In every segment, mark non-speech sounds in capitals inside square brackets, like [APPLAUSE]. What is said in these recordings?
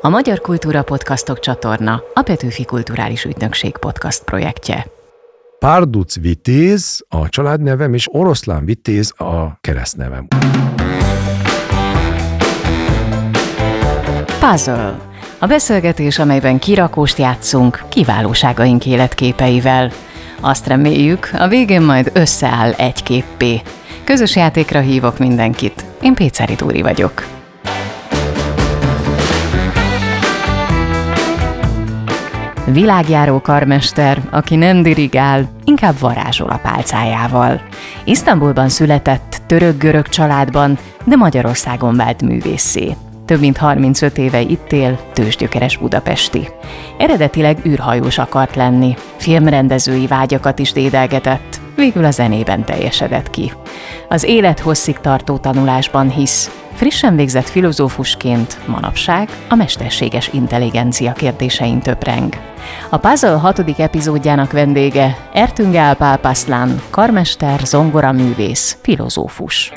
A Magyar Kultúra Podcastok csatorna a Petőfi Kulturális Ügynökség podcast projektje. Párduc Vitéz a családnevem, és Oroszlán Vitéz a keresztnevem. Puzzle. A beszélgetés, amelyben kirakóst játszunk kiválóságaink életképeivel. Azt reméljük, a végén majd összeáll egy képpé. Közös játékra hívok mindenkit. Én Péceri Dúri vagyok. Világjáró karmester, aki nem dirigál, inkább varázsol a pálcájával. Isztambulban született török-görög családban, de Magyarországon vált művészé. Több mint 35 éve itt él, tőzsgyökeres budapesti. Eredetileg űrhajós akart lenni, filmrendezői vágyakat is dédelgetett, végül a zenében teljesedett ki. Az élet hosszig tartó tanulásban hisz, frissen végzett filozófusként manapság a mesterséges intelligencia kérdésein töpreng. A Puzzle hatodik epizódjának vendége Ertüngál Pálpaszlán, karmester, zongoraművész, filozófus.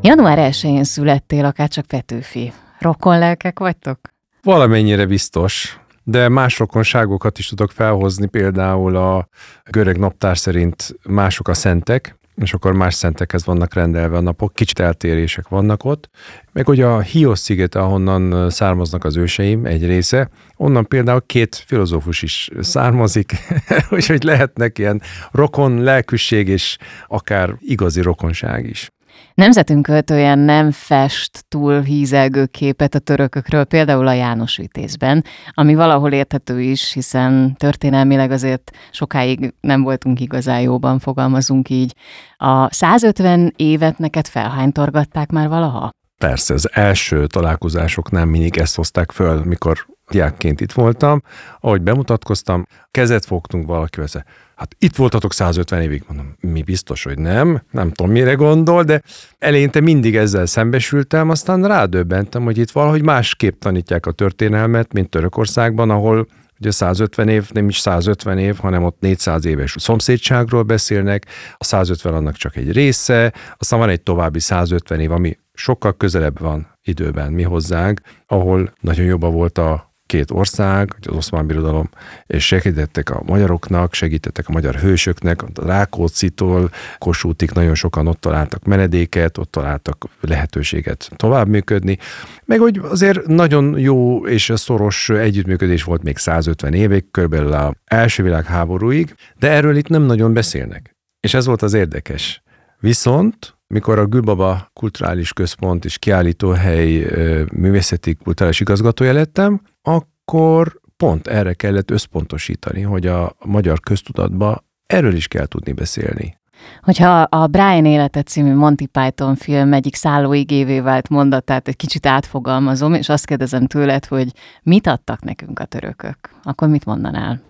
Január 1-én születtél, akár csak Petőfi. Rokon lelkek vagytok? Valamennyire biztos, de más rokonságokat is tudok felhozni, például a görög naptár szerint mások a szentek, és akkor más szentekhez vannak rendelve a napok, kicsit eltérések vannak ott. Meg hogy a Hios sziget, ahonnan származnak az őseim, egy része, onnan például két filozófus is származik, [LAUGHS] úgyhogy lehetnek ilyen rokon lelkűség és akár igazi rokonság is. Nemzetünk költője nem fest túl hízelgő képet a törökökről, például a János Vitézben, ami valahol érthető is, hiszen történelmileg azért sokáig nem voltunk igazán jóban, fogalmazunk így. A 150 évet neked felhánytorgatták már valaha? Persze, az első találkozásoknál mindig ezt hozták föl, mikor diákként itt voltam, ahogy bemutatkoztam, kezet fogtunk valakivel, hát itt voltatok 150 évig. Mondom, mi biztos, hogy nem, nem tudom mire gondol, de eleinte mindig ezzel szembesültem, aztán rádöbbentem, hogy itt valahogy másképp tanítják a történelmet, mint Törökországban, ahol ugye 150 év, nem is 150 év, hanem ott 400 éves szomszédságról beszélnek, a 150 annak csak egy része, aztán van egy további 150 év, ami sokkal közelebb van időben mi hozzánk, ahol nagyon jobban volt a két ország, az oszmán birodalom, és segítettek a magyaroknak, segítettek a magyar hősöknek, a Rákóczi-tól Kossuthig nagyon sokan ott találtak menedéket, ott találtak lehetőséget tovább működni, meg hogy azért nagyon jó és szoros együttműködés volt még 150 évig, körülbelül az első világháborúig, de erről itt nem nagyon beszélnek. És ez volt az érdekes. Viszont mikor a Gülbaba Kulturális Központ és Kiállítóhely művészeti kulturális igazgatója lettem, akkor pont erre kellett összpontosítani, hogy a magyar köztudatba erről is kell tudni beszélni. Hogyha a Brian Élete című Monty Python film egyik szállóigévé vált mondatát egy kicsit átfogalmazom, és azt kérdezem tőled, hogy mit adtak nekünk a törökök, akkor mit mondanál?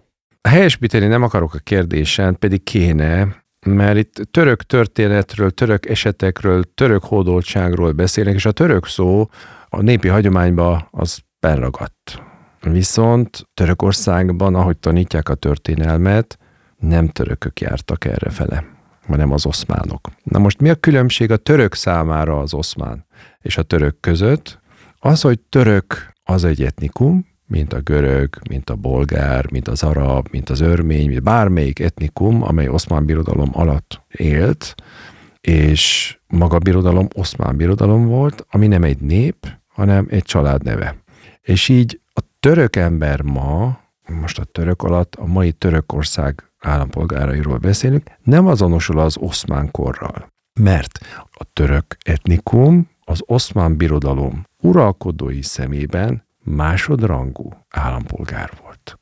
Helyesbíteni nem akarok a kérdésen, pedig kéne, mert itt török történetről, török esetekről, török hódoltságról beszélnek, és a török szó a népi hagyományba az beragadt. Viszont Törökországban, ahogy tanítják a történelmet, nem törökök jártak erre fele, hanem az oszmánok. Na most mi a különbség a török számára az oszmán és a török között? Az, hogy török az egy etnikum, mint a görög, mint a bolgár, mint az arab, mint az örmény, mint bármelyik etnikum, amely oszmán birodalom alatt élt, és maga birodalom oszmán birodalom volt, ami nem egy nép, hanem egy család neve. És így a török ember ma, most a török alatt a mai Törökország állampolgárairól beszélünk, nem azonosul az oszmán korral. Mert a török etnikum az oszmán birodalom uralkodói szemében másodrangú állampolgár volt.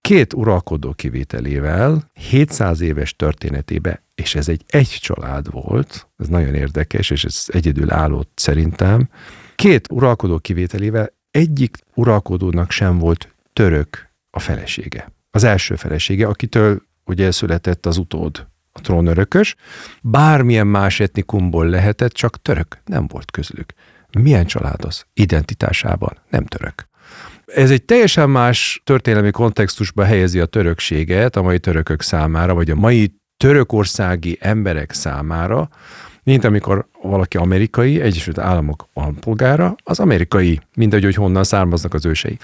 Két uralkodó kivételével 700 éves történetébe, és ez egy egy család volt, ez nagyon érdekes, és ez egyedül állott szerintem, két uralkodó kivételével egyik uralkodónak sem volt török a felesége. Az első felesége, akitől ugye született az utód, a trónörökös, bármilyen más etnikumból lehetett, csak török nem volt közülük. Milyen család az? Identitásában nem török. Ez egy teljesen más történelmi kontextusba helyezi a törökséget a mai törökök számára, vagy a mai törökországi emberek számára, mint amikor valaki amerikai, Egyesült Államok polgára, az amerikai, mindegy, hogy honnan származnak az ősei.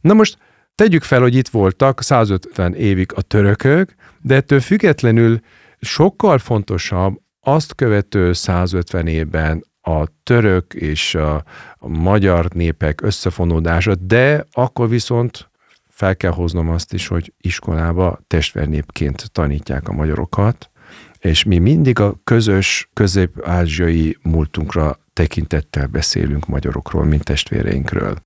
Na most tegyük fel, hogy itt voltak 150 évig a törökök, de ettől függetlenül sokkal fontosabb azt követő 150 évben a török és a magyar népek összefonódása, de akkor viszont fel kell hoznom azt is, hogy iskolába testvernépként tanítják a magyarokat, és mi mindig a közös közép-ázsiai múltunkra tekintettel beszélünk magyarokról, mint testvéreinkről.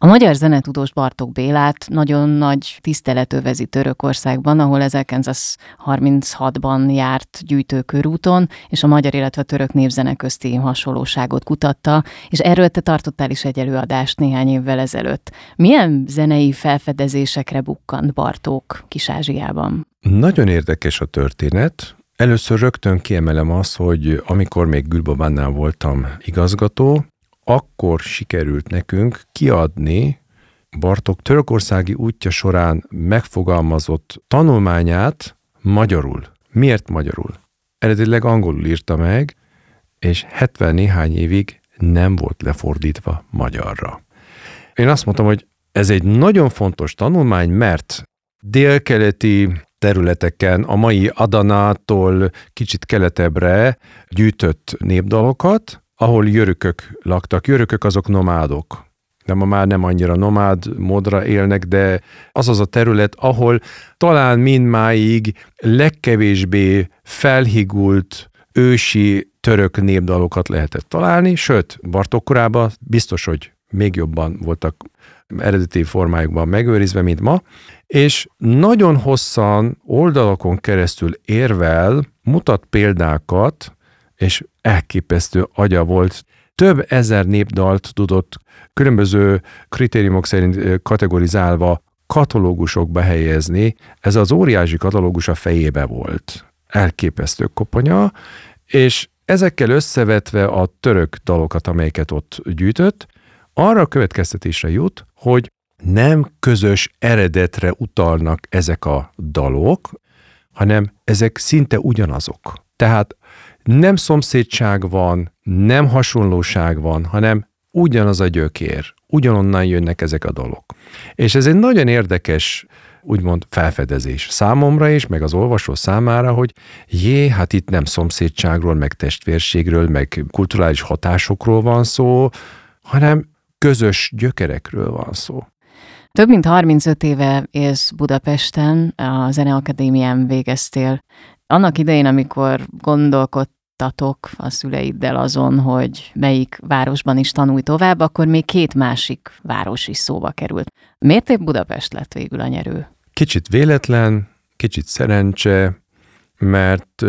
A magyar zenetudós Bartók Bélát nagyon nagy tisztelet övezi Törökországban, ahol 1936-ban járt gyűjtőkörúton, és a magyar, illetve a török népzene közti hasonlóságot kutatta, és erről te tartottál is egy előadást néhány évvel ezelőtt. Milyen zenei felfedezésekre bukkant Bartók Kis-Ázsiában? Nagyon érdekes a történet. Először rögtön kiemelem azt, hogy amikor még Gülbabánnál voltam igazgató, akkor sikerült nekünk kiadni Bartok törökországi útja során megfogalmazott tanulmányát magyarul. Miért magyarul? Eredetileg angolul írta meg, és 70 néhány évig nem volt lefordítva magyarra. Én azt mondtam, hogy ez egy nagyon fontos tanulmány, mert délkeleti területeken, a mai Adanától kicsit keletebbre gyűjtött népdalokat, ahol jörökök laktak. Jörökök azok nomádok. De ma már nem annyira nomád módra élnek, de az az a terület, ahol talán mindmáig legkevésbé felhigult ősi török népdalokat lehetett találni, sőt, Bartók korában biztos, hogy még jobban voltak eredeti formájukban megőrizve, mint ma, és nagyon hosszan oldalakon keresztül érvel mutat példákat és elképesztő agya volt. Több ezer népdalt tudott különböző kritériumok szerint kategorizálva katalógusokba helyezni. Ez az óriási katalógus a fejébe volt. Elképesztő koponya, és ezekkel összevetve a török dalokat, amelyeket ott gyűjtött, arra a következtetésre jut, hogy nem közös eredetre utalnak ezek a dalok, hanem ezek szinte ugyanazok. Tehát nem szomszédság van, nem hasonlóság van, hanem ugyanaz a gyökér, ugyanonnan jönnek ezek a dolgok. És ez egy nagyon érdekes úgymond felfedezés számomra is, meg az olvasó számára, hogy jé, hát itt nem szomszédságról, meg testvérségről, meg kulturális hatásokról van szó, hanem közös gyökerekről van szó. Több mint 35 éve élsz Budapesten, a Zeneakadémián végeztél. Annak idején, amikor gondolkodt tatok a szüleiddel azon, hogy melyik városban is tanulj tovább, akkor még két másik város is szóba került. Miért épp Budapest lett végül a nyerő? Kicsit véletlen, kicsit szerencse, mert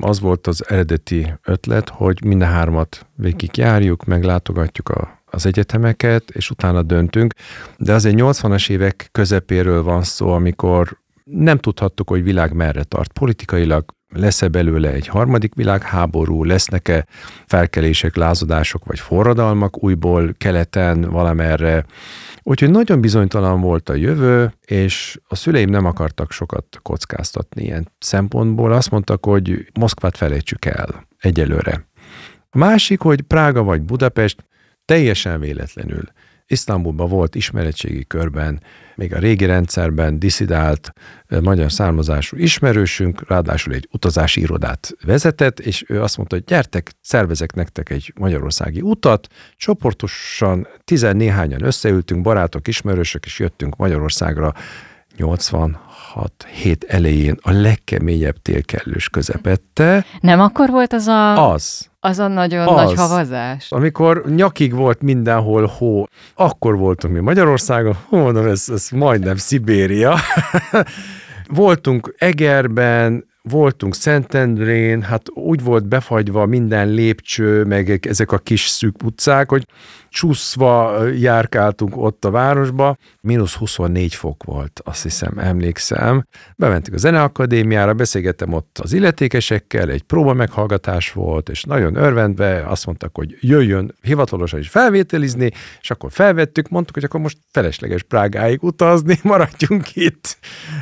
az volt az eredeti ötlet, hogy minden hármat végig járjuk, meglátogatjuk a, az egyetemeket, és utána döntünk. De azért 80-as évek közepéről van szó, amikor nem tudhattuk, hogy világ merre tart politikailag, lesz-e belőle egy harmadik világháború, lesznek-e felkelések, lázadások vagy forradalmak újból keleten valamerre. Úgyhogy nagyon bizonytalan volt a jövő, és a szüleim nem akartak sokat kockáztatni ilyen szempontból. Azt mondtak, hogy Moszkvát felejtsük el egyelőre. A másik, hogy Prága vagy Budapest teljesen véletlenül Isztambulban volt ismeretségi körben, még a régi rendszerben diszidált magyar származású ismerősünk, ráadásul egy utazási irodát vezetett, és ő azt mondta, hogy gyertek, szervezek nektek egy magyarországi utat, csoportosan tizennéhányan összeültünk, barátok, ismerősök, és jöttünk Magyarországra 86 hét elején a legkeményebb télkellős közepette. Nem akkor volt az a... Az. Az a nagyon az, nagy havazás. Amikor nyakig volt mindenhol hó, akkor voltunk mi Magyarországon, hú, mondom, ez, ez majdnem Szibéria. [LAUGHS] voltunk Egerben, voltunk Szentendrén, hát úgy volt befagyva minden lépcső, meg ezek a kis szűk utcák, hogy csúszva járkáltunk ott a városba. Mínusz 24 fok volt, azt hiszem, emlékszem. Bementünk a Zeneakadémiára, beszélgettem ott az illetékesekkel, egy próba meghallgatás volt, és nagyon örvendve azt mondtak, hogy jöjjön hivatalosan is felvételizni, és akkor felvettük, mondtuk, hogy akkor most felesleges Prágáig utazni, [LAUGHS] maradjunk itt.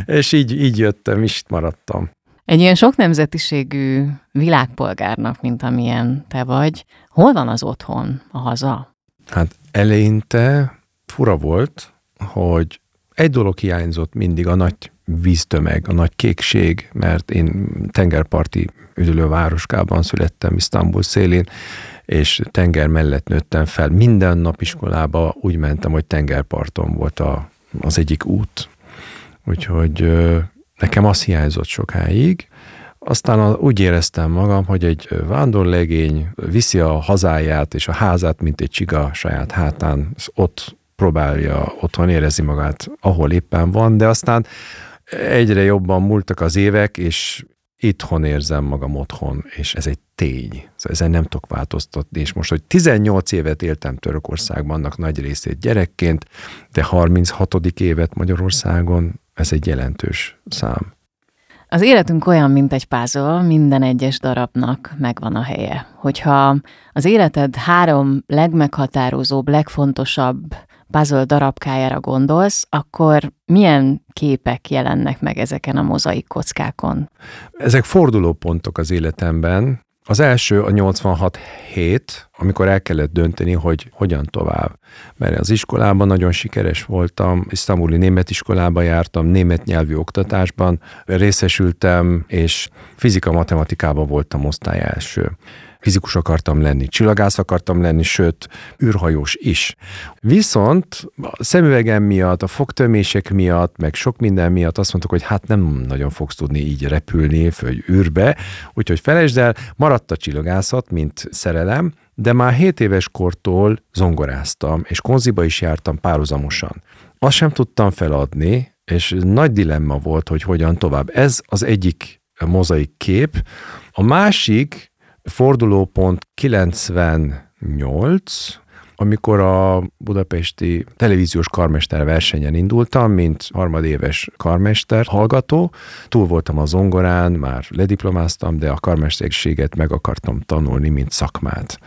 És így, így jöttem, is maradtam. Egy ilyen sok nemzetiségű világpolgárnak, mint amilyen te vagy, hol van az otthon, a haza? Hát eleinte fura volt, hogy egy dolog hiányzott mindig, a nagy víztömeg, a nagy kékség, mert én tengerparti üdülő városkában születtem, Isztambul szélén, és tenger mellett nőttem fel. Minden nap iskolába úgy mentem, hogy tengerparton volt a, az egyik út. Úgyhogy nekem az hiányzott sokáig. Aztán úgy éreztem magam, hogy egy vándorlegény viszi a hazáját és a házát, mint egy csiga saját hátán, ott próbálja otthon érezni magát, ahol éppen van, de aztán egyre jobban múltak az évek, és itthon érzem magam otthon, és ez egy tény. Szóval ezen nem tudok változtatni, és most, hogy 18 évet éltem Törökországban, annak nagy részét gyerekként, de 36. évet Magyarországon, ez egy jelentős szám. Az életünk olyan, mint egy puzzle, minden egyes darabnak megvan a helye. Hogyha az életed három legmeghatározóbb, legfontosabb puzzle darabkájára gondolsz, akkor milyen képek jelennek meg ezeken a mozaik kockákon? Ezek fordulópontok az életemben. Az első a 86 hét, amikor el kellett dönteni, hogy hogyan tovább. Mert az iskolában nagyon sikeres voltam, isztambuli német iskolába jártam, német nyelvű oktatásban részesültem, és fizika-matematikában voltam osztály első fizikus akartam lenni, csillagász akartam lenni, sőt, űrhajós is. Viszont a szemüvegem miatt, a fogtömések miatt, meg sok minden miatt azt mondtuk, hogy hát nem nagyon fogsz tudni így repülni, föl űrbe, úgyhogy felejtsd el, maradt a csillagászat, mint szerelem, de már 7 éves kortól zongoráztam, és konziba is jártam párhuzamosan. Azt sem tudtam feladni, és nagy dilemma volt, hogy hogyan tovább. Ez az egyik mozaik kép. A másik Fordulópont 98, amikor a budapesti televíziós karmester versenyen indultam, mint harmadéves karmester hallgató, túl voltam a zongorán, már lediplomáztam, de a karmesterséget meg akartam tanulni, mint szakmát.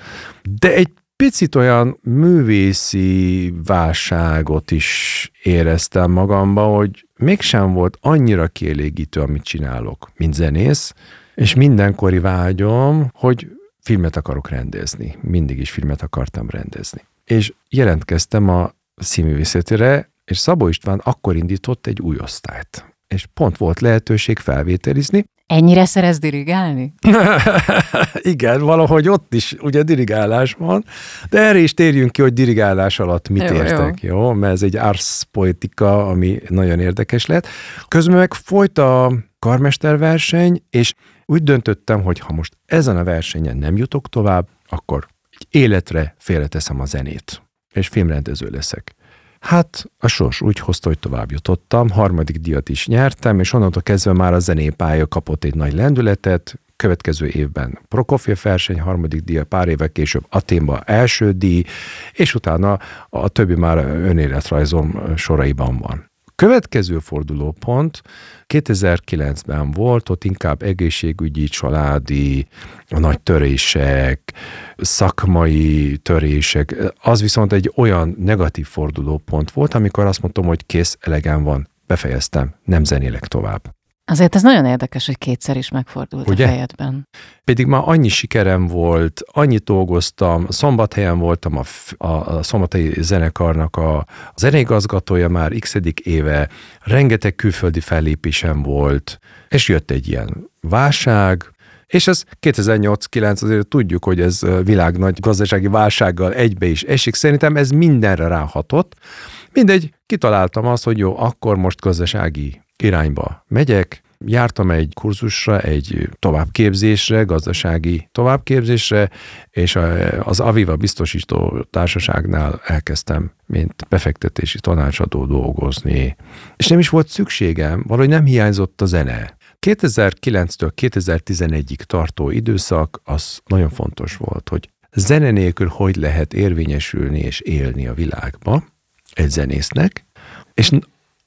De egy picit olyan művészi válságot is éreztem magamba, hogy mégsem volt annyira kielégítő, amit csinálok, mint zenész, és mindenkori vágyom, hogy filmet akarok rendezni. Mindig is filmet akartam rendezni. És jelentkeztem a színművészetére, és Szabó István akkor indított egy új osztályt. És pont volt lehetőség felvételizni. Ennyire szerez dirigálni? [LAUGHS] Igen, valahogy ott is ugye dirigálás van, de erre is térjünk ki, hogy dirigálás alatt mit jó, értek, jó. jó? Mert ez egy ars poetika, ami nagyon érdekes lett. Közben meg folyt a karmesterverseny, és úgy döntöttem, hogy ha most ezen a versenyen nem jutok tovább, akkor egy életre félreteszem a zenét, és filmrendező leszek. Hát a sors úgy hozta, hogy tovább jutottam, harmadik díjat is nyertem, és onnantól kezdve már a zenépálya kapott egy nagy lendületet, következő évben Prokofiev verseny, harmadik díja, pár évek később Aténba első díj, és utána a többi már önéletrajzom soraiban van. Következő fordulópont 2009-ben volt, ott inkább egészségügyi, családi, nagy törések, szakmai törések. Az viszont egy olyan negatív fordulópont volt, amikor azt mondtam, hogy kész, elegem van, befejeztem, nem zenélek tovább. Azért ez nagyon érdekes, hogy kétszer is megfordult Ugye? a fejedben. Pedig már annyi sikerem volt, annyit dolgoztam, szombathelyen voltam a, a, a szombathelyi zenekarnak a, a zeneigazgatója már x éve, rengeteg külföldi fellépésem volt, és jött egy ilyen válság, és ez 2008-9 azért tudjuk, hogy ez világ nagy gazdasági válsággal egybe is esik. Szerintem ez mindenre ráhatott. Mindegy, kitaláltam azt, hogy jó, akkor most gazdasági irányba megyek, jártam egy kurzusra, egy továbbképzésre, gazdasági továbbképzésre, és az Aviva biztosító társaságnál elkezdtem, mint befektetési tanácsadó dolgozni. És nem is volt szükségem, valahogy nem hiányzott a zene. 2009-től 2011-ig tartó időszak az nagyon fontos volt, hogy zene nélkül hogy lehet érvényesülni és élni a világba egy zenésznek, és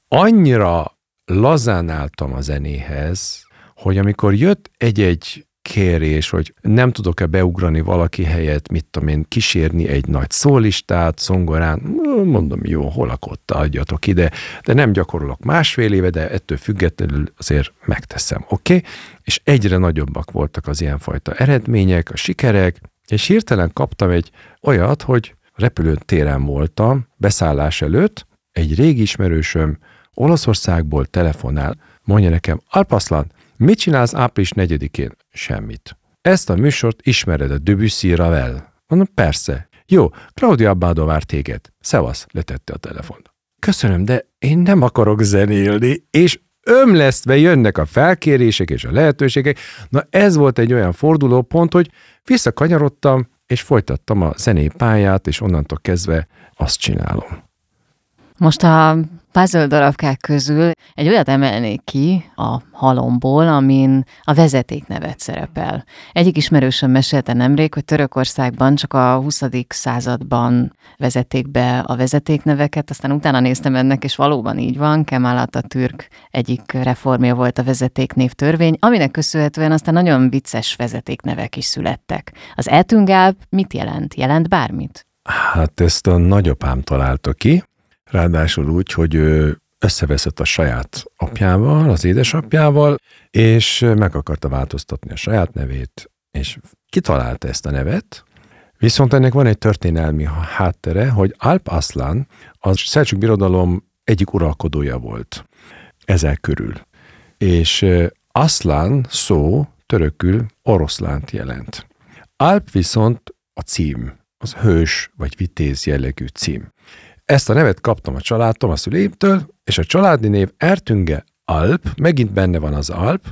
annyira lazán álltam a zenéhez, hogy amikor jött egy-egy kérés, hogy nem tudok-e beugrani valaki helyett, mit tudom én, kísérni egy nagy szólistát, zongorán, mondom, jó, holakotta, adjatok ide, de nem gyakorolok másfél éve, de ettől függetlenül azért megteszem, oké? Okay? És egyre nagyobbak voltak az ilyenfajta eredmények, a sikerek, és hirtelen kaptam egy olyat, hogy repülőn téren voltam, beszállás előtt, egy régi ismerősöm Olaszországból telefonál, mondja nekem, Alpaszlan, mit csinálsz április 4-én? Semmit. Ezt a műsort ismered a Debussy Ravel? Mondom, persze. Jó, Claudia Abbado vár téged. Szevasz, letette a telefont. Köszönöm, de én nem akarok zenélni, és ömlesztve jönnek a felkérések és a lehetőségek. Na ez volt egy olyan fordulópont, hogy visszakanyarodtam, és folytattam a zenépályát, és onnantól kezdve azt csinálom. Most a puzzle darabkák közül egy olyat emelnék ki a halomból, amin a vezetéknevet szerepel. Egyik ismerősöm mesélte nemrég, hogy Törökországban csak a 20. században vezették be a vezetékneveket, aztán utána néztem ennek, és valóban így van, Kemal Atatürk egyik reformja volt a vezetéknév törvény, aminek köszönhetően aztán nagyon vicces vezetéknevek is születtek. Az Etungálp mit jelent? Jelent bármit? Hát ezt a nagyapám találta ki, Ráadásul úgy, hogy ő összeveszett a saját apjával, az édesapjával, és meg akarta változtatni a saját nevét, és kitalálta ezt a nevet, viszont ennek van egy történelmi háttere, hogy Alp Aslan a Szelcsük Birodalom egyik uralkodója volt ezek körül. És Aslan szó törökül oroszlánt jelent. Alp viszont a cím, az hős vagy vitéz jellegű cím. Ezt a nevet kaptam a családtom, a szüleimtől, és a családi név Ertünge Alp, megint benne van az Alp,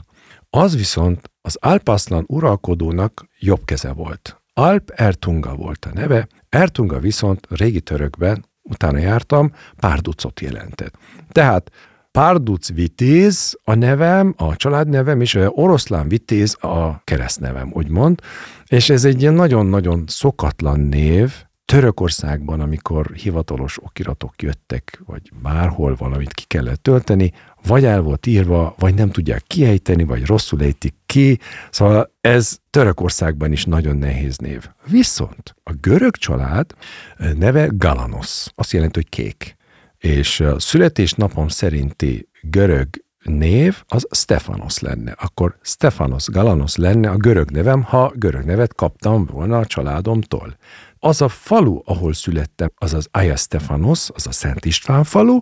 az viszont az Alpaszlan uralkodónak jobb keze volt. Alp Ertunga volt a neve, Ertunga viszont régi törökben, utána jártam, párducot jelentett. Tehát Párduc Vitéz a nevem, a családnevem, és Oroszlán Vitéz a keresztnevem, úgymond. És ez egy ilyen nagyon-nagyon szokatlan név, Törökországban, amikor hivatalos okiratok jöttek, vagy bárhol valamit ki kellett tölteni, vagy el volt írva, vagy nem tudják kiejteni, vagy rosszul ejtik ki. Szóval ez Törökországban is nagyon nehéz név. Viszont a görög család neve Galanos, azt jelenti, hogy kék. És a születésnapom szerinti görög név az Stefanos lenne. Akkor Stefanos Galanos lenne a görög nevem, ha görög nevet kaptam volna a családomtól az a falu, ahol születtem, az az Aya Stefanos, az a Szent István falu,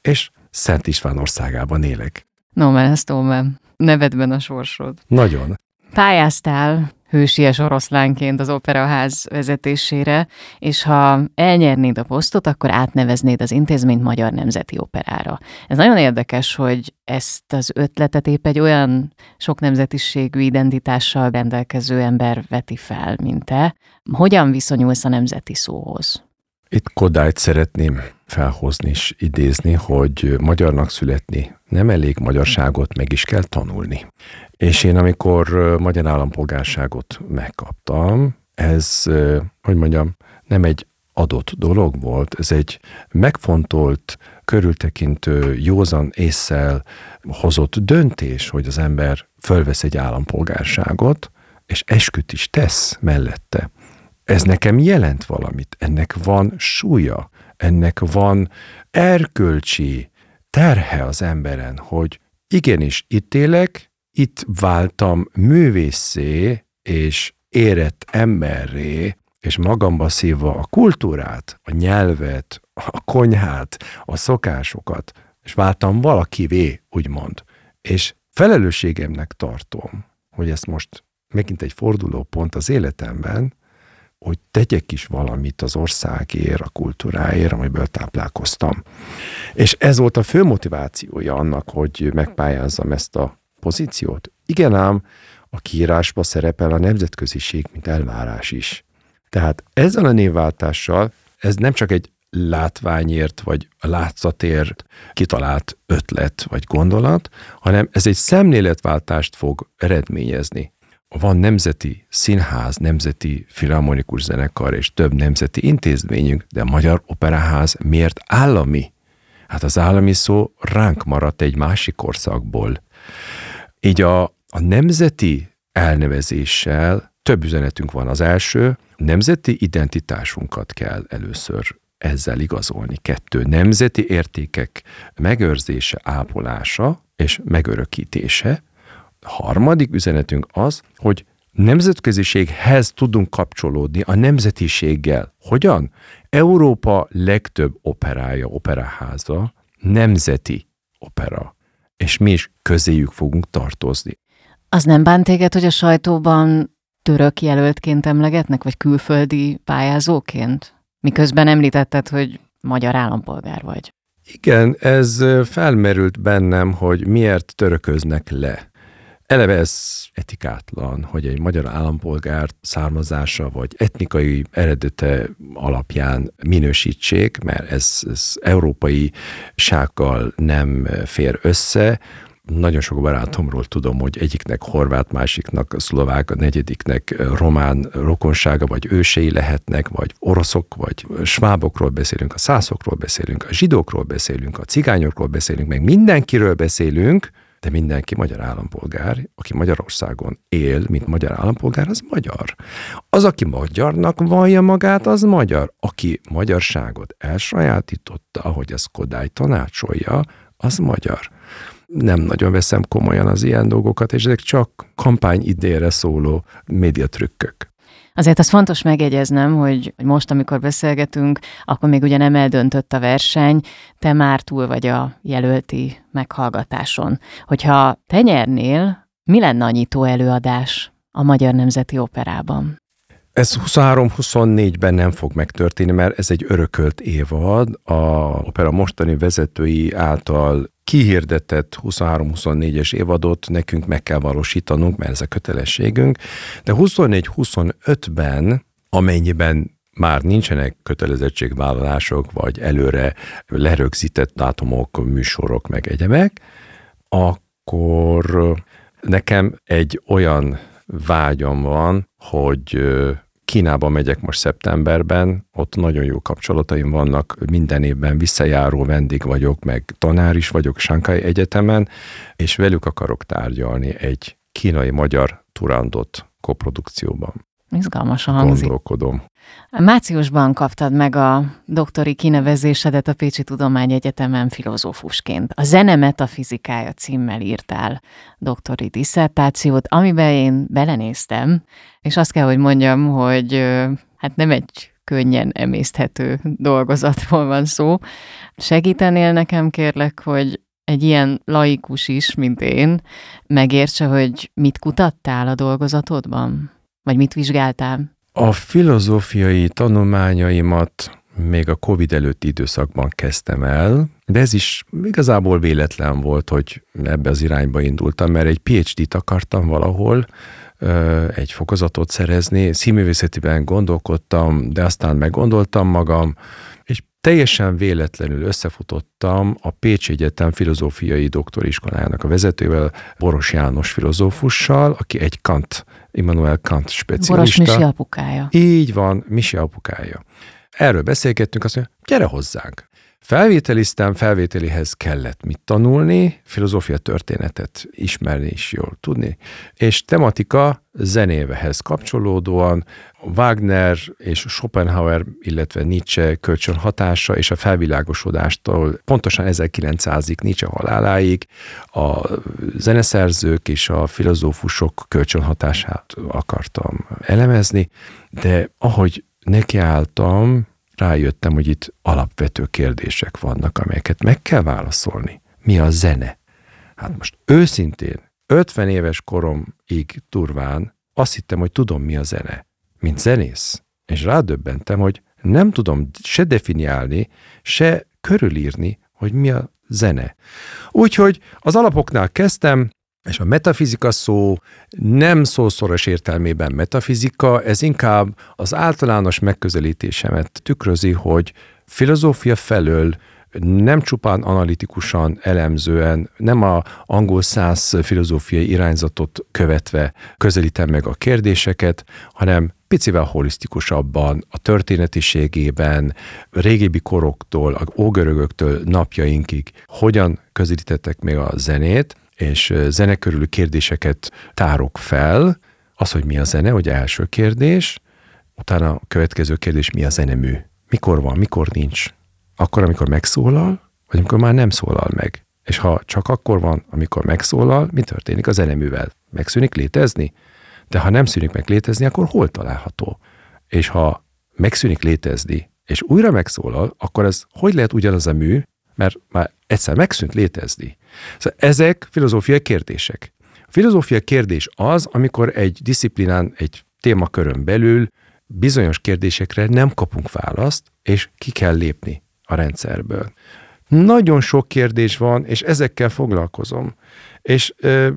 és Szent István országában élek. No, mert ezt tudom, nevedben a sorsod. Nagyon. Pályáztál hősies oroszlánként az operaház vezetésére, és ha elnyernéd a posztot, akkor átneveznéd az intézményt Magyar Nemzeti Operára. Ez nagyon érdekes, hogy ezt az ötletet épp egy olyan sok nemzetiségű identitással rendelkező ember veti fel, mint te. Hogyan viszonyulsz a nemzeti szóhoz? Itt Kodályt szeretném felhozni és idézni, hogy magyarnak születni nem elég magyarságot meg is kell tanulni. És én amikor magyar állampolgárságot megkaptam, ez, hogy mondjam, nem egy adott dolog volt, ez egy megfontolt, körültekintő, józan észsel hozott döntés, hogy az ember fölvesz egy állampolgárságot, és esküt is tesz mellette. Ez nekem jelent valamit, ennek van súlya, ennek van erkölcsi terhe az emberen, hogy igenis itt élek, itt váltam művészé és érett emberré, és magamba szívva a kultúrát, a nyelvet, a konyhát, a szokásokat, és váltam valakivé, úgymond. És felelősségemnek tartom, hogy ezt most megint egy fordulópont az életemben, hogy tegyek is valamit az országért, a kultúráért, amiből táplálkoztam. És ez volt a fő motivációja annak, hogy megpályázzam ezt a pozíciót. Igen ám, a kiírásba szerepel a nemzetköziség, mint elvárás is. Tehát ezzel a névváltással ez nem csak egy látványért vagy látszatért kitalált ötlet vagy gondolat, hanem ez egy szemléletváltást fog eredményezni van nemzeti színház, nemzeti filharmonikus zenekar és több nemzeti intézményünk, de a Magyar Operaház miért állami? Hát az állami szó ránk maradt egy másik korszakból. Így a, a nemzeti elnevezéssel több üzenetünk van. Az első, nemzeti identitásunkat kell először ezzel igazolni. Kettő, nemzeti értékek megőrzése, ápolása és megörökítése. Harmadik üzenetünk az, hogy nemzetköziséghez tudunk kapcsolódni a nemzetiséggel. Hogyan? Európa legtöbb operája, operaháza nemzeti opera, és mi is közéjük fogunk tartozni. Az nem bánt téged, hogy a sajtóban török jelöltként emlegetnek, vagy külföldi pályázóként? Miközben említetted, hogy magyar állampolgár vagy. Igen, ez felmerült bennem, hogy miért törököznek le. Eleve ez etikátlan, hogy egy magyar állampolgár származása vagy etnikai eredete alapján minősítsék, mert ez, ez európai sággal nem fér össze, nagyon sok barátomról tudom, hogy egyiknek horvát, másiknak szlovák, a negyediknek román rokonsága, vagy ősei lehetnek, vagy oroszok, vagy svábokról beszélünk, a szászokról beszélünk, a zsidókról beszélünk, a cigányokról beszélünk, meg mindenkiről beszélünk, de mindenki magyar állampolgár, aki Magyarországon él, mint magyar állampolgár, az magyar. Az, aki magyarnak vallja magát, az magyar. Aki magyarságot elsajátította, ahogy ez Kodály tanácsolja, az magyar nem nagyon veszem komolyan az ilyen dolgokat, és ezek csak kampány idére szóló médiatrükkök. Azért az fontos megjegyeznem, hogy most, amikor beszélgetünk, akkor még ugye nem eldöntött a verseny, te már túl vagy a jelölti meghallgatáson. Hogyha te nyernél, mi lenne a nyitó előadás a Magyar Nemzeti Operában? Ez 23-24-ben nem fog megtörténni, mert ez egy örökölt évad. A opera mostani vezetői által kihirdetett 23-24-es évadot nekünk meg kell valósítanunk, mert ez a kötelességünk, de 24-25-ben, amennyiben már nincsenek kötelezettségvállalások, vagy előre lerögzített dátumok, műsorok, meg egyemek, akkor nekem egy olyan vágyam van, hogy Kínába megyek most szeptemberben, ott nagyon jó kapcsolataim vannak, minden évben visszajáró vendég vagyok, meg tanár is vagyok Sankai Egyetemen, és velük akarok tárgyalni egy kínai-magyar turandot koprodukcióban. Izgalmasan hangzik. Gondolkodom. Márciusban kaptad meg a doktori kinevezésedet a Pécsi Tudományegyetemen filozófusként. A Zene metafizikája címmel írtál doktori diszertációt, amiben én belenéztem, és azt kell, hogy mondjam, hogy hát nem egy könnyen emészthető dolgozatról van szó. Segítenél nekem kérlek, hogy egy ilyen laikus is, mint én, megértse, hogy mit kutattál a dolgozatodban? Vagy mit vizsgáltál? A filozófiai tanulmányaimat még a Covid előtti időszakban kezdtem el, de ez is igazából véletlen volt, hogy ebbe az irányba indultam, mert egy PhD-t akartam valahol, egy fokozatot szerezni, színművészetiben gondolkodtam, de aztán meggondoltam magam, és teljesen véletlenül összefutottam a Pécsi Egyetem filozófiai doktoriskolájának a vezetővel, Boros János filozófussal, aki egy Kant, Immanuel Kant specialista. Boros Misi apukája. Így van, Misi apukája. Erről beszélgettünk, azt mondja, gyere hozzánk. Felvételiztem, felvételihez kellett mit tanulni, filozófia történetet ismerni is jól tudni, és tematika zenévehez kapcsolódóan Wagner és Schopenhauer, illetve Nietzsche kölcsön hatása és a felvilágosodástól pontosan 1900-ig Nietzsche haláláig a zeneszerzők és a filozófusok kölcsön hatását akartam elemezni, de ahogy nekiálltam, rájöttem, hogy itt alapvető kérdések vannak, amelyeket meg kell válaszolni. Mi a zene? Hát most őszintén, 50 éves koromig turván azt hittem, hogy tudom, mi a zene, mint zenész. És rádöbbentem, hogy nem tudom se definiálni, se körülírni, hogy mi a zene. Úgyhogy az alapoknál kezdtem, és a metafizika szó nem szószoros értelmében. Metafizika, ez inkább az általános megközelítésemet tükrözi, hogy filozófia felől nem csupán analitikusan, elemzően, nem a angol száz filozófiai irányzatot követve közelítem meg a kérdéseket, hanem picivel holisztikusabban, a történetiségében, régebbi koroktól, a ógörögöktől napjainkig hogyan közelítettek még a zenét, és zene körülű kérdéseket tárok fel, az, hogy mi a zene, hogy első kérdés, utána a következő kérdés, mi a zenemű. Mikor van, mikor nincs. Akkor, amikor megszólal, vagy amikor már nem szólal meg. És ha csak akkor van, amikor megszólal, mi történik a zeneművel? Megszűnik létezni? De ha nem szűnik meg létezni, akkor hol található? És ha megszűnik létezni, és újra megszólal, akkor ez hogy lehet ugyanaz a mű, mert már egyszer megszűnt létezni. Szóval ezek filozófiai kérdések. A filozófia kérdés az, amikor egy disziplinán, egy témakörön belül bizonyos kérdésekre nem kapunk választ, és ki kell lépni a rendszerből. Nagyon sok kérdés van, és ezekkel foglalkozom. És ö,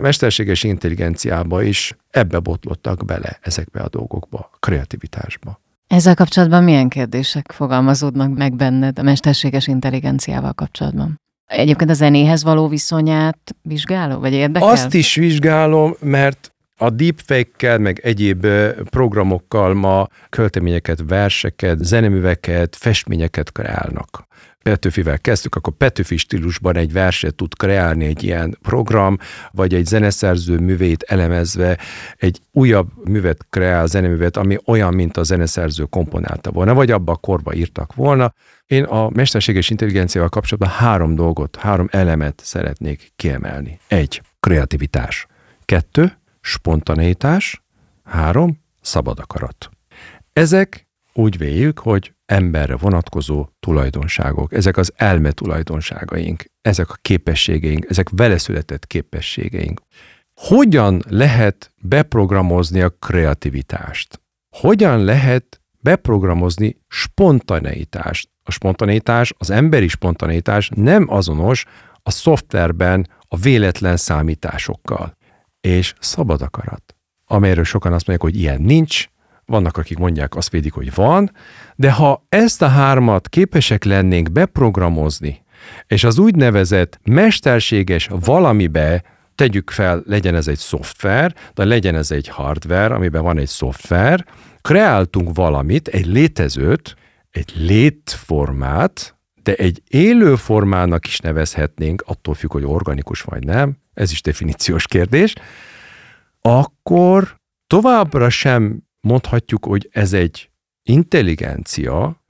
mesterséges intelligenciába is ebbe botlottak bele, ezekbe a dolgokba, a kreativitásba. Ezzel kapcsolatban milyen kérdések fogalmazódnak meg benned a mesterséges intelligenciával kapcsolatban? Egyébként a zenéhez való viszonyát vizsgáló, vagy érdekel? Azt is vizsgálom, mert a deepfake-kel, meg egyéb programokkal ma költeményeket, verseket, zeneműveket, festményeket kreálnak. Petőfivel kezdtük, akkor Petőfi stílusban egy verset tud kreálni egy ilyen program, vagy egy zeneszerző művét elemezve egy újabb művet kreál, zeneművet, ami olyan, mint a zeneszerző komponálta volna, vagy abba a korba írtak volna. Én a mesterséges intelligenciával kapcsolatban három dolgot, három elemet szeretnék kiemelni. Egy, kreativitás. Kettő, spontaneitás. Három, szabad akarat. Ezek úgy véljük, hogy emberre vonatkozó tulajdonságok, ezek az elme tulajdonságaink, ezek a képességeink, ezek veleszületett képességeink. Hogyan lehet beprogramozni a kreativitást? Hogyan lehet beprogramozni spontaneitást? A spontaneitás, az emberi spontaneitás nem azonos a szoftverben a véletlen számításokkal. És szabad akarat, amelyről sokan azt mondják, hogy ilyen nincs, vannak, akik mondják, azt védik, hogy van, de ha ezt a hármat képesek lennénk beprogramozni, és az úgynevezett mesterséges valamibe tegyük fel, legyen ez egy szoftver, de legyen ez egy hardware, amiben van egy szoftver, kreáltunk valamit, egy létezőt, egy létformát, de egy élő formának is nevezhetnénk, attól függ, hogy organikus vagy nem, ez is definíciós kérdés, akkor továbbra sem mondhatjuk, hogy ez egy intelligencia,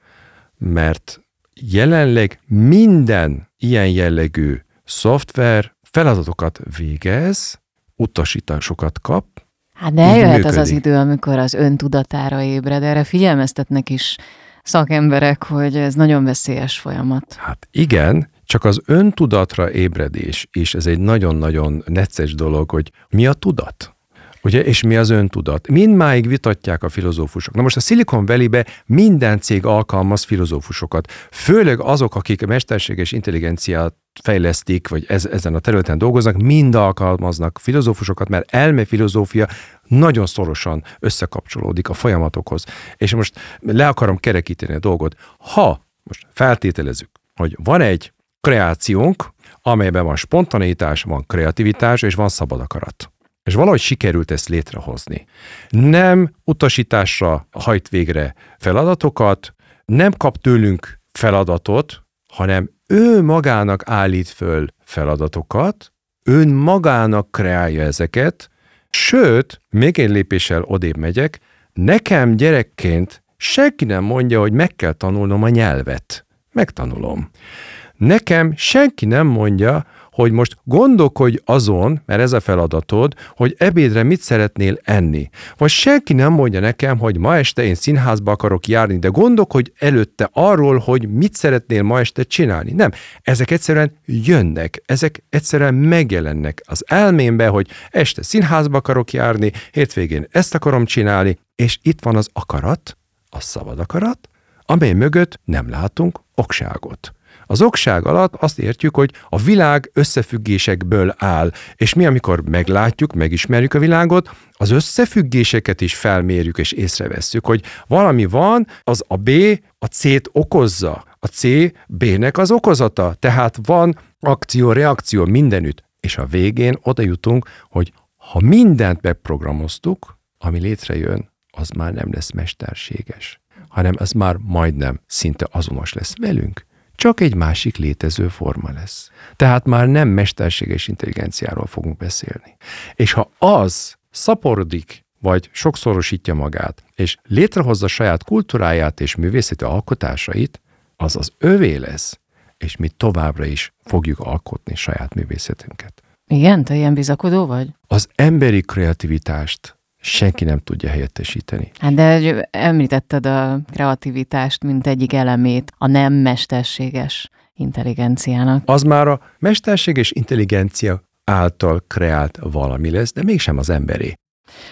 mert jelenleg minden ilyen jellegű szoftver feladatokat végez, utasításokat kap. Hát de eljöhet az az idő, amikor az öntudatára ébred, erre figyelmeztetnek is szakemberek, hogy ez nagyon veszélyes folyamat. Hát igen, csak az öntudatra ébredés is, ez egy nagyon-nagyon necces dolog, hogy mi a tudat? Ugye, és mi az öntudat? Mindmáig vitatják a filozófusok. Na most a Silicon Valley-be minden cég alkalmaz filozófusokat. Főleg azok, akik a mesterséges intelligenciát fejlesztik, vagy ez, ezen a területen dolgoznak, mind alkalmaznak filozófusokat, mert elme filozófia nagyon szorosan összekapcsolódik a folyamatokhoz. És most le akarom kerekíteni a dolgot. Ha most feltételezzük, hogy van egy kreációnk, amelyben van spontaneitás, van kreativitás, és van szabad akarat és valahogy sikerült ezt létrehozni. Nem utasításra hajt végre feladatokat, nem kap tőlünk feladatot, hanem ő magának állít föl feladatokat, ön magának kreálja ezeket, sőt, még egy lépéssel odébb megyek, nekem gyerekként senki nem mondja, hogy meg kell tanulnom a nyelvet. Megtanulom. Nekem senki nem mondja, hogy most gondolkodj azon, mert ez a feladatod, hogy ebédre mit szeretnél enni. Vagy senki nem mondja nekem, hogy ma este én színházba akarok járni, de gondolkodj előtte arról, hogy mit szeretnél ma este csinálni. Nem, ezek egyszerűen jönnek, ezek egyszerűen megjelennek az elmémbe, hogy este színházba akarok járni, hétvégén ezt akarom csinálni, és itt van az akarat, a szabad akarat, amely mögött nem látunk okságot. Az okság alatt azt értjük, hogy a világ összefüggésekből áll, és mi, amikor meglátjuk, megismerjük a világot, az összefüggéseket is felmérjük és észrevesszük, hogy valami van, az a B a C-t okozza, a C B-nek az okozata, tehát van akció-reakció mindenütt, és a végén oda jutunk, hogy ha mindent beprogramoztuk, ami létrejön, az már nem lesz mesterséges, hanem ez már majdnem szinte azonos lesz velünk csak egy másik létező forma lesz. Tehát már nem mesterséges intelligenciáról fogunk beszélni. És ha az szaporodik, vagy sokszorosítja magát, és létrehozza saját kultúráját és művészeti alkotásait, az az övé lesz, és mi továbbra is fogjuk alkotni saját művészetünket. Igen, te ilyen bizakodó vagy? Az emberi kreativitást senki nem tudja helyettesíteni. Hát de említetted a kreativitást, mint egyik elemét a nem mesterséges intelligenciának. Az már a mesterséges intelligencia által kreált valami lesz, de mégsem az emberé.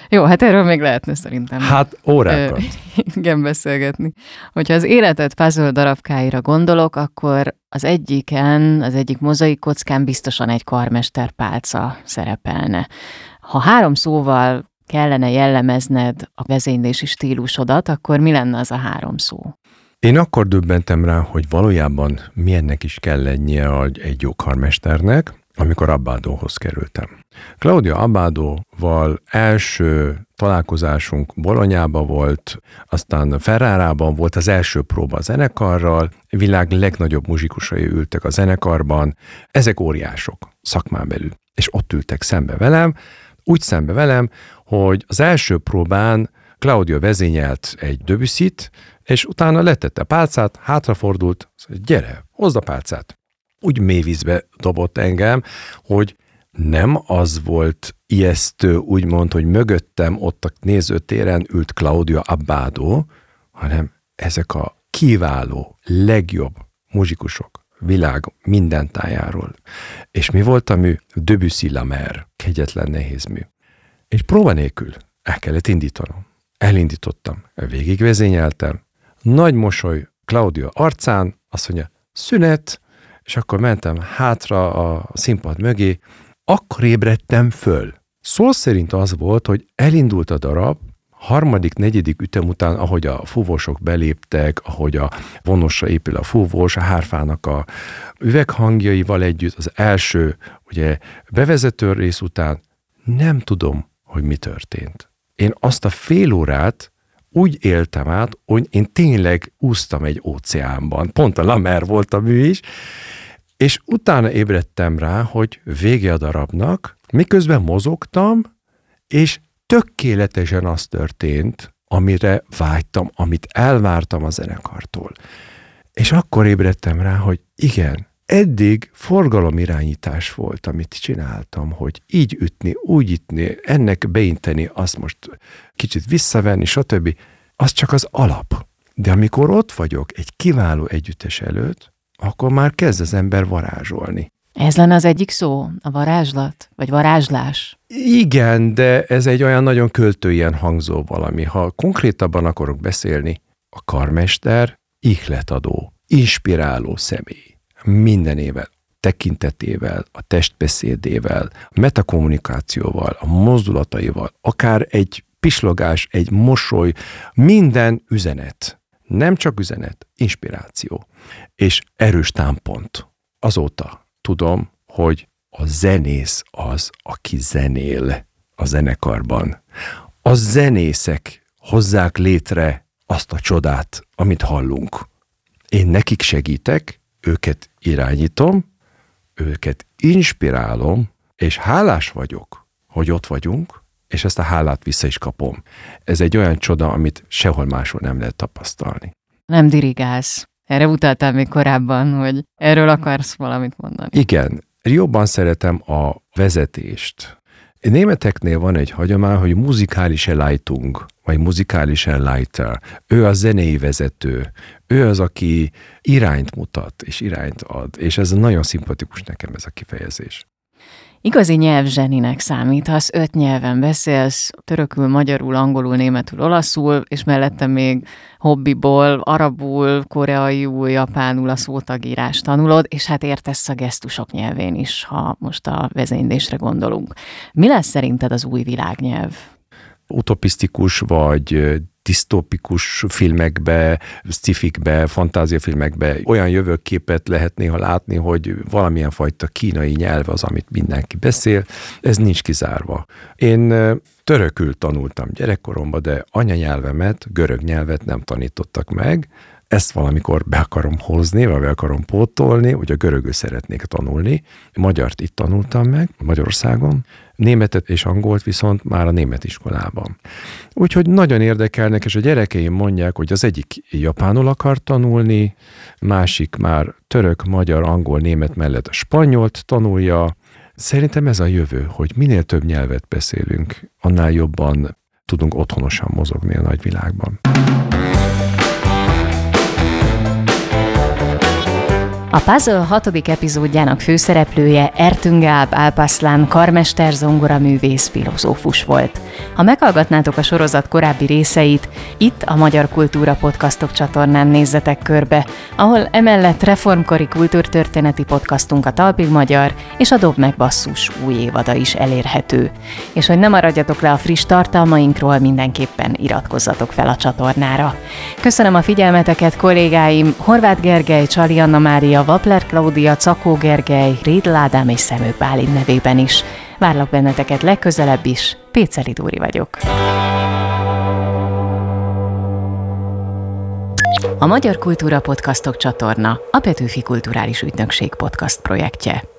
Jó, hát erről még lehetne szerintem. Hát órákat. [LAUGHS] igen, beszélgetni. Hogyha az életet puzzle darabkáira gondolok, akkor az egyiken, az egyik mozaik kockán biztosan egy karmester pálca szerepelne. Ha három szóval kellene jellemezned a vezénylési stílusodat, akkor mi lenne az a három szó? Én akkor döbbentem rá, hogy valójában milyennek is kell lennie egy jó karmesternek, amikor Abbádóhoz kerültem. Claudia Abbádóval első találkozásunk Bolonyába volt, aztán Ferrárában volt az első próba a zenekarral, világ legnagyobb muzsikusai ültek a zenekarban, ezek óriások szakmán belül, és ott ültek szembe velem, úgy szembe velem, hogy az első próbán Claudia vezényelt egy döbüszit, és utána letette pálcát, hátrafordult, gyere, hozd a pálcát. Úgy mélyvízbe dobott engem, hogy nem az volt ijesztő, úgymond, hogy mögöttem ott a nézőtéren ült Claudia Abbado, hanem ezek a kiváló, legjobb muzsikusok világ minden tájáról. És mi volt a mű? Debussy la mer, kegyetlen nehéz mű. És próba nélkül el kellett indítanom. Elindítottam, végigvezényeltem, nagy mosoly Claudia arcán, azt mondja, szünet, és akkor mentem hátra a színpad mögé, akkor ébredtem föl. Szó szerint az volt, hogy elindult a darab, harmadik, negyedik ütem után, ahogy a fúvósok beléptek, ahogy a vonosra épül a fúvós, a hárfának a üveghangjaival együtt, az első ugye bevezető rész után, nem tudom, hogy mi történt. Én azt a fél órát úgy éltem át, hogy én tényleg úsztam egy óceánban. Pont a Lamer volt a mű is, és utána ébredtem rá, hogy vége a darabnak, miközben mozogtam, és tökéletesen az történt, amire vágytam, amit elvártam a zenekartól. És akkor ébredtem rá, hogy igen, eddig forgalomirányítás volt, amit csináltam, hogy így ütni, úgy ütni, ennek beinteni, azt most kicsit visszavenni, stb. Az csak az alap. De amikor ott vagyok egy kiváló együttes előtt, akkor már kezd az ember varázsolni. Ez lenne az egyik szó, a varázslat, vagy varázslás? Igen, de ez egy olyan nagyon költőien hangzó valami. Ha konkrétabban akarok beszélni, a karmester ihletadó, inspiráló személy. Mindenével, tekintetével, a testbeszédével, a metakommunikációval, a mozdulataival, akár egy pislogás, egy mosoly, minden üzenet. Nem csak üzenet, inspiráció. És erős támpont. Azóta tudom, hogy a zenész az, aki zenél a zenekarban. A zenészek hozzák létre azt a csodát, amit hallunk. Én nekik segítek, őket irányítom, őket inspirálom, és hálás vagyok, hogy ott vagyunk, és ezt a hálát vissza is kapom. Ez egy olyan csoda, amit sehol máshol nem lehet tapasztalni. Nem dirigálsz. Erre utaltál még korábban, hogy erről akarsz valamit mondani. Igen, jobban szeretem a vezetést. Németeknél van egy hagyomány, hogy muzikális Leitung, vagy muzikális Leiter. Ő a zenei vezető. Ő az, aki irányt mutat, és irányt ad. És ez nagyon szimpatikus nekem ez a kifejezés. Igazi nyelvzseninek számítasz, öt nyelven beszélsz, törökül, magyarul, angolul, németül, olaszul, és mellette még hobbiból, arabul, koreaiul, japánul a szótagírás tanulod, és hát értesz a gesztusok nyelvén is, ha most a vezénylésre gondolunk. Mi lesz szerinted az új világnyelv? utopisztikus vagy disztópikus filmekbe, scifikbe, fantáziafilmekbe olyan jövőképet lehet néha látni, hogy valamilyen fajta kínai nyelv az, amit mindenki beszél, ez nincs kizárva. Én törökül tanultam gyerekkoromban, de anyanyelvemet, görög nyelvet nem tanítottak meg, ezt valamikor be akarom hozni, vagy be akarom pótolni, hogy a görögül szeretnék tanulni. Magyart itt tanultam meg, Magyarországon, németet és angolt viszont már a német iskolában. Úgyhogy nagyon érdekelnek, és a gyerekeim mondják, hogy az egyik japánul akar tanulni, másik már török, magyar, angol, német mellett a spanyolt tanulja. Szerintem ez a jövő, hogy minél több nyelvet beszélünk, annál jobban tudunk otthonosan mozogni a nagyvilágban. A Puzzle hatodik epizódjának főszereplője Ertüngáb Alpaszlán karmester művész filozófus volt. Ha meghallgatnátok a sorozat korábbi részeit, itt a Magyar Kultúra Podcastok csatornán nézzetek körbe, ahol emellett reformkori kultúrtörténeti podcastunk a Talpig Magyar és a Dob meg Basszus új évada is elérhető. És hogy ne maradjatok le a friss tartalmainkról, mindenképpen iratkozzatok fel a csatornára. Köszönöm a figyelmeteket kollégáim, Horváth Gergely, Csali Anna Mária, Vapler Klaudia, Cakó Gergely, Rédl Ádám és Szemő Pálin nevében is. Várlak benneteket legközelebb is, Péceli Dóri vagyok. A Magyar Kultúra Podcastok csatorna a Petőfi Kulturális Ügynökség podcast projektje.